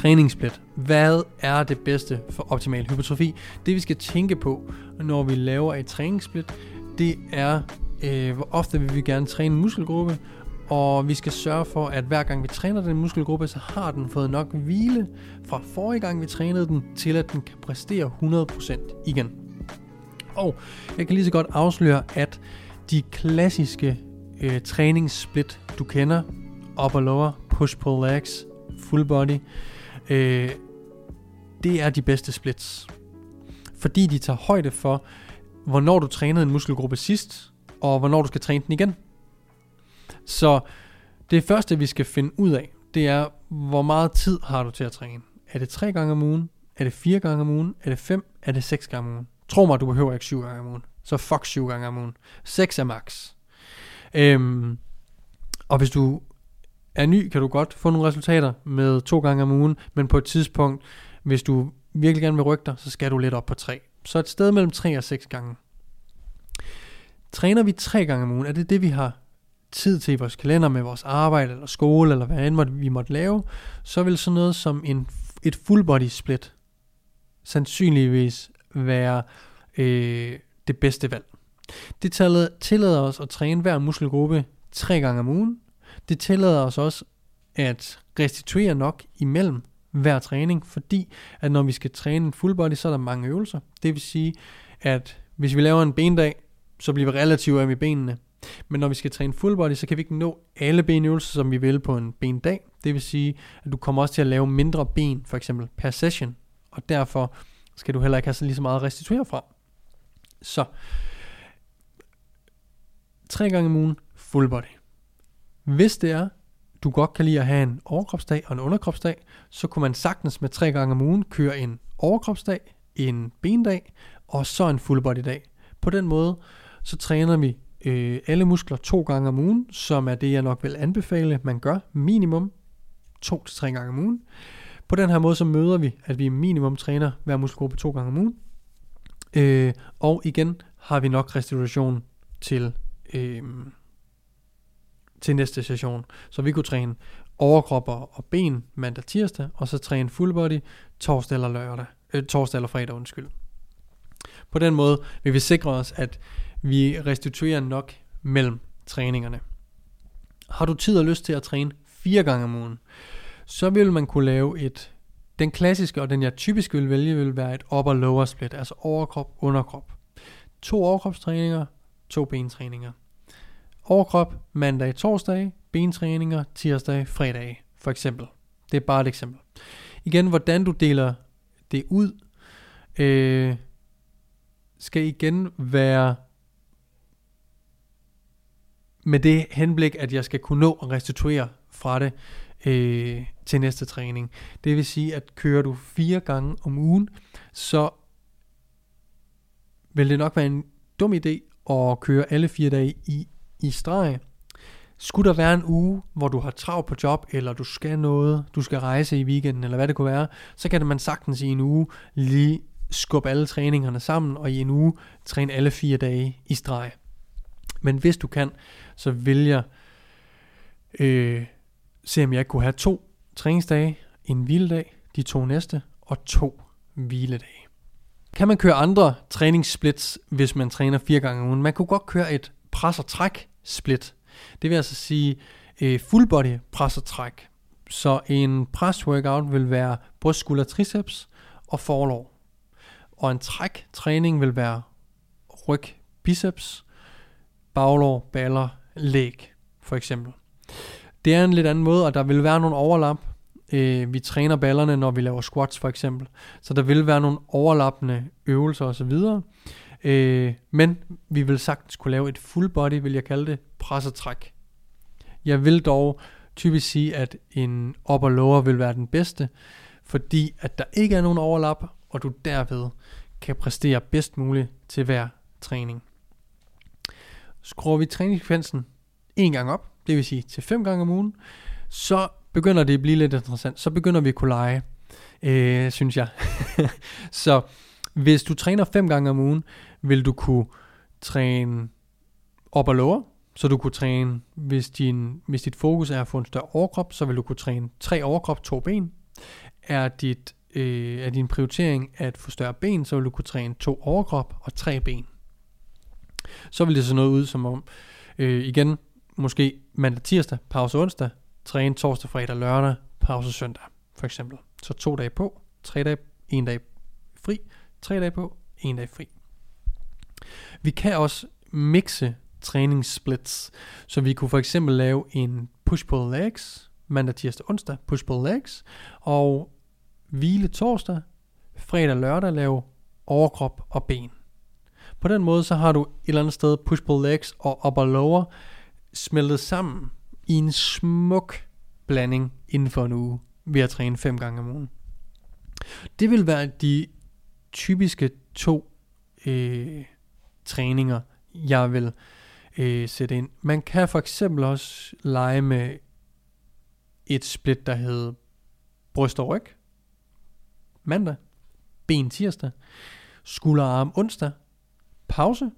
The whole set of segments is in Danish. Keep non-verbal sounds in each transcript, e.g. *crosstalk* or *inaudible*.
Træningssplit. Hvad er det bedste for optimal hypertrofi? Det vi skal tænke på, når vi laver et træningssplit, det er, øh, hvor ofte vil vi gerne træne en muskelgruppe, og vi skal sørge for, at hver gang vi træner den muskelgruppe, så har den fået nok hvile fra forrige gang vi trænede den, til at den kan præstere 100% igen. Og jeg kan lige så godt afsløre, at de klassiske øh, træningssplit, du kender, upper lower, push pull legs, full body, øh, det er de bedste splits. Fordi de tager højde for, hvornår du trænede en muskelgruppe sidst, og hvornår du skal træne den igen. Så det første, vi skal finde ud af, det er, hvor meget tid har du til at træne. Er det tre gange om ugen? Er det fire gange om ugen? Er det fem? Er det seks gange om ugen? Tro mig, du behøver ikke syv gange om ugen. Så fuck syv gange om ugen. Seks er max. Øhm, og hvis du er ny, kan du godt få nogle resultater med to gange om ugen, men på et tidspunkt, hvis du virkelig gerne vil rykke dig, så skal du lidt op på tre. Så et sted mellem tre og seks gange. Træner vi tre gange om ugen, er det det, vi har tid til i vores kalender med vores arbejde eller skole, eller hvad end vi måtte lave, så vil sådan noget som en, et full body split sandsynligvis være øh, det bedste valg. Det tillader os at træne hver muskelgruppe tre gange om ugen. Det tillader os også at restituere nok imellem hver træning, fordi at når vi skal træne en full body, så er der mange øvelser. Det vil sige, at hvis vi laver en bendag, så bliver vi relativt af i benene. Men når vi skal træne full body, så kan vi ikke nå alle benøvelser, som vi vil på en bendag. Det vil sige, at du kommer også til at lave mindre ben, for eksempel per session. Og derfor skal du heller ikke have så lige så meget at restituere fra. Så, tre gange om ugen, full body. Hvis det er, du godt kan lide at have en overkropsdag og en underkropsdag, så kunne man sagtens med tre gange om ugen køre en overkropsdag, en bendag og så en full body dag. På den måde, så træner vi øh, alle muskler to gange om ugen, som er det, jeg nok vil anbefale, man gør minimum to til tre gange om ugen. På den her måde, så møder vi, at vi minimum træner hver muskelgruppe to gange om ugen. Øh, og igen har vi nok restitution til, øh, til næste session. Så vi kunne træne overkropper og ben mandag tirsdag, og så træne full body torsdag eller lørdag, øh, torsdag eller fredag, undskyld. På den måde vil vi sikre os, at vi restituerer nok mellem træningerne. Har du tid og lyst til at træne fire gange om ugen, så vil man kunne lave et, den klassiske og den jeg typisk vil vælge, vil være et upper lower split, altså overkrop, underkrop. To overkropstræninger, to bentræninger. Overkrop mandag, torsdag, bentræninger tirsdag, fredag, for eksempel. Det er bare et eksempel. Igen, hvordan du deler det ud, øh, skal igen være med det henblik, at jeg skal kunne nå at restituere fra det øh, til næste træning. Det vil sige, at kører du fire gange om ugen, så vil det nok være en dum idé at køre alle fire dage i, i streg. Skulle der være en uge, hvor du har travlt på job, eller du skal noget, du skal rejse i weekenden, eller hvad det kunne være, så kan man sagtens i en uge lige skubbe alle træningerne sammen, og i en uge træne alle fire dage i streg. Men hvis du kan, så vil jeg øh, se, om jeg kunne have to træningsdage, en hviledag, de to næste, og to hviledage. Kan man køre andre træningssplits, hvis man træner fire gange om ugen? Man kunne godt køre et pres og træk split. Det vil altså sige øh, full body pres og træk. Så en pres workout vil være bryst, skulder, triceps og forlov. Og en træk træning vil være ryg, biceps, baglår, baller, læg, for eksempel. Det er en lidt anden måde, og der vil være nogle overlap. Øh, vi træner ballerne, når vi laver squats, for eksempel. Så der vil være nogle overlappende øvelser osv. Øh, men vi vil sagtens kunne lave et full body, vil jeg kalde det, pres og træk. Jeg vil dog typisk sige, at en upper lower vil være den bedste, fordi at der ikke er nogen overlap, og du derved kan præstere bedst muligt til hver træning. Skruer vi træningsfrekvensen en gang op, det vil sige til 5 gange om ugen, så begynder det at blive lidt interessant. Så begynder vi at kunne lege, øh, synes jeg. *laughs* så hvis du træner fem gange om ugen, vil du kunne træne op og lower, så du kunne træne, hvis, din, hvis dit fokus er at få en større overkrop, så vil du kunne træne tre overkrop, to ben. er, dit, øh, er din prioritering at få større ben, så vil du kunne træne to overkrop og tre ben. Så vil det se noget ud som om, øh, igen, måske mandag, tirsdag, pause onsdag, træne torsdag, fredag, lørdag, pause søndag, for eksempel. Så to dage på, tre dage, en dag fri, tre dage på, en dag fri. Vi kan også mixe træningssplits, så vi kunne for eksempel lave en push-pull legs, mandag, tirsdag, onsdag, push-pull legs, og hvile torsdag, fredag, lørdag lave overkrop og ben. På den måde så har du et eller andet sted push-pull legs og upper lower smeltet sammen i en smuk blanding inden for en uge ved at træne fem gange om ugen. Det vil være de typiske to øh, træninger, jeg vil øh, sætte ind. Man kan for eksempel også lege med et split, der hedder bryst og ryg, mandag, ben tirsdag, skulder og arm onsdag, pause,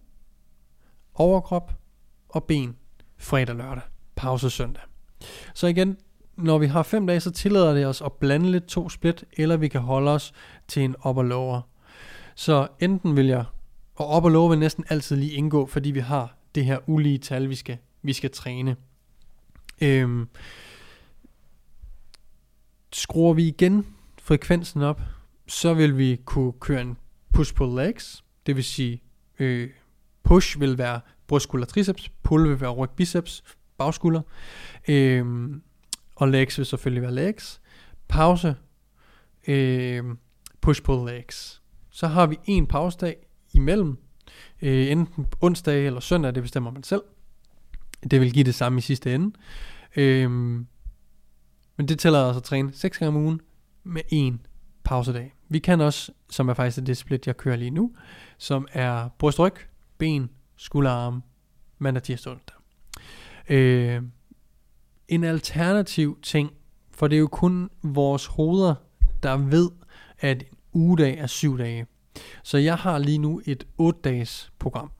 overkrop og ben fredag lørdag, pause søndag. Så igen, når vi har fem dage, så tillader det os at blande lidt to split, eller vi kan holde os til en op og lower. Så enten vil jeg, og op og love vil næsten altid lige indgå, fordi vi har det her ulige tal, vi skal, vi skal træne. Øhm, skruer vi igen frekvensen op, så vil vi kunne køre en push-pull legs, det vil sige øh, push vil være brystskulder triceps, pull vil være ryg biceps, bagskulder, øh, og legs vil selvfølgelig være legs. Pause, øh, push-pull legs. Så har vi en pausedag imellem, øh, enten onsdag eller søndag, det bestemmer man selv. Det vil give det samme i sidste ende. Øh, men det tæller altså at træne 6 gange om ugen med en pausedag. Vi kan også, som er faktisk det split, jeg kører lige nu, som er brystryg, ben, skulderarm, mandag, tirsdag, onsdag. Øh, en alternativ ting, for det er jo kun vores hoveder, der ved, at ugedag er syv dage. Så jeg har lige nu et 8 dages program.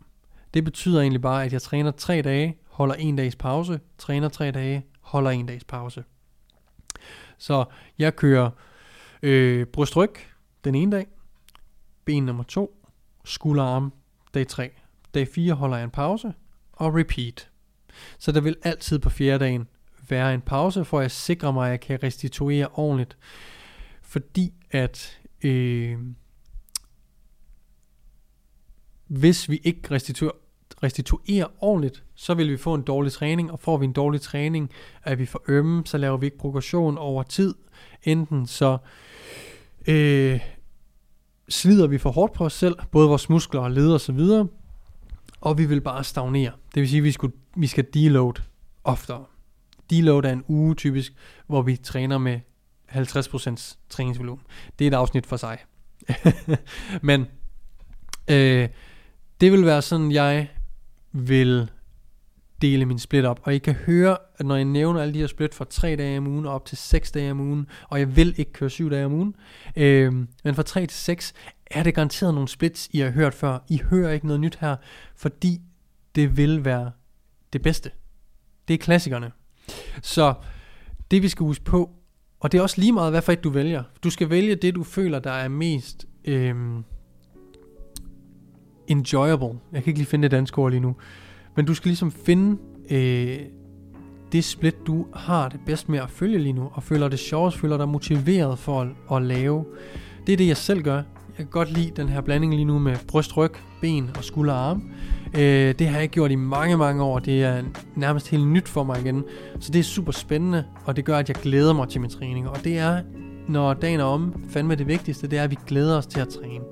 Det betyder egentlig bare, at jeg træner 3 dage, holder en dags pause, træner 3 dage, holder en dags pause. Så jeg kører øh, brystryg den ene dag, ben nummer 2, skulderarm dag 3. Dag 4 holder jeg en pause, og repeat. Så der vil altid på fjerde dagen være en pause, for at sikre mig, at jeg kan restituere ordentligt. Fordi at øh, hvis vi ikke restituerer, restituerer ordentligt, så vil vi få en dårlig træning, og får vi en dårlig træning, at vi får ømme, så laver vi ikke progression over tid. Enten så øh, slider vi for hårdt på os selv, både vores muskler og led og så videre, og vi vil bare stagnere. Det vil sige, at vi, skulle, vi skal deload oftere. Deload er en uge typisk, hvor vi træner med 50% træningsvolumen. Det er et afsnit for sig. *laughs* Men øh, det vil være sådan, jeg vil dele min split op. Og I kan høre, at når jeg nævner alle de her split fra 3 dage om ugen op til 6 dage om ugen, og jeg vil ikke køre 7 dage om ugen, øh, men fra 3 til 6 er det garanteret nogle splits, I har hørt før. I hører ikke noget nyt her, fordi det vil være det bedste. Det er klassikerne. Så det vi skal huske på, og det er også lige meget, hvad for et du vælger. Du skal vælge det, du føler, der er mest øh, enjoyable. Jeg kan ikke lige finde det danske ord lige nu. Men du skal ligesom finde øh, det split, du har det bedst med at følge lige nu, og føler det sjovest, føler dig motiveret for at, at lave. Det er det, jeg selv gør. Jeg kan godt lide den her blanding lige nu med bryst, ryg, ben og skulder og arm. Øh, det har jeg gjort i mange, mange år. Det er nærmest helt nyt for mig igen. Så det er super spændende, og det gør, at jeg glæder mig til min træning. Og det er, når dagen er om, fandme det vigtigste, det er, at vi glæder os til at træne.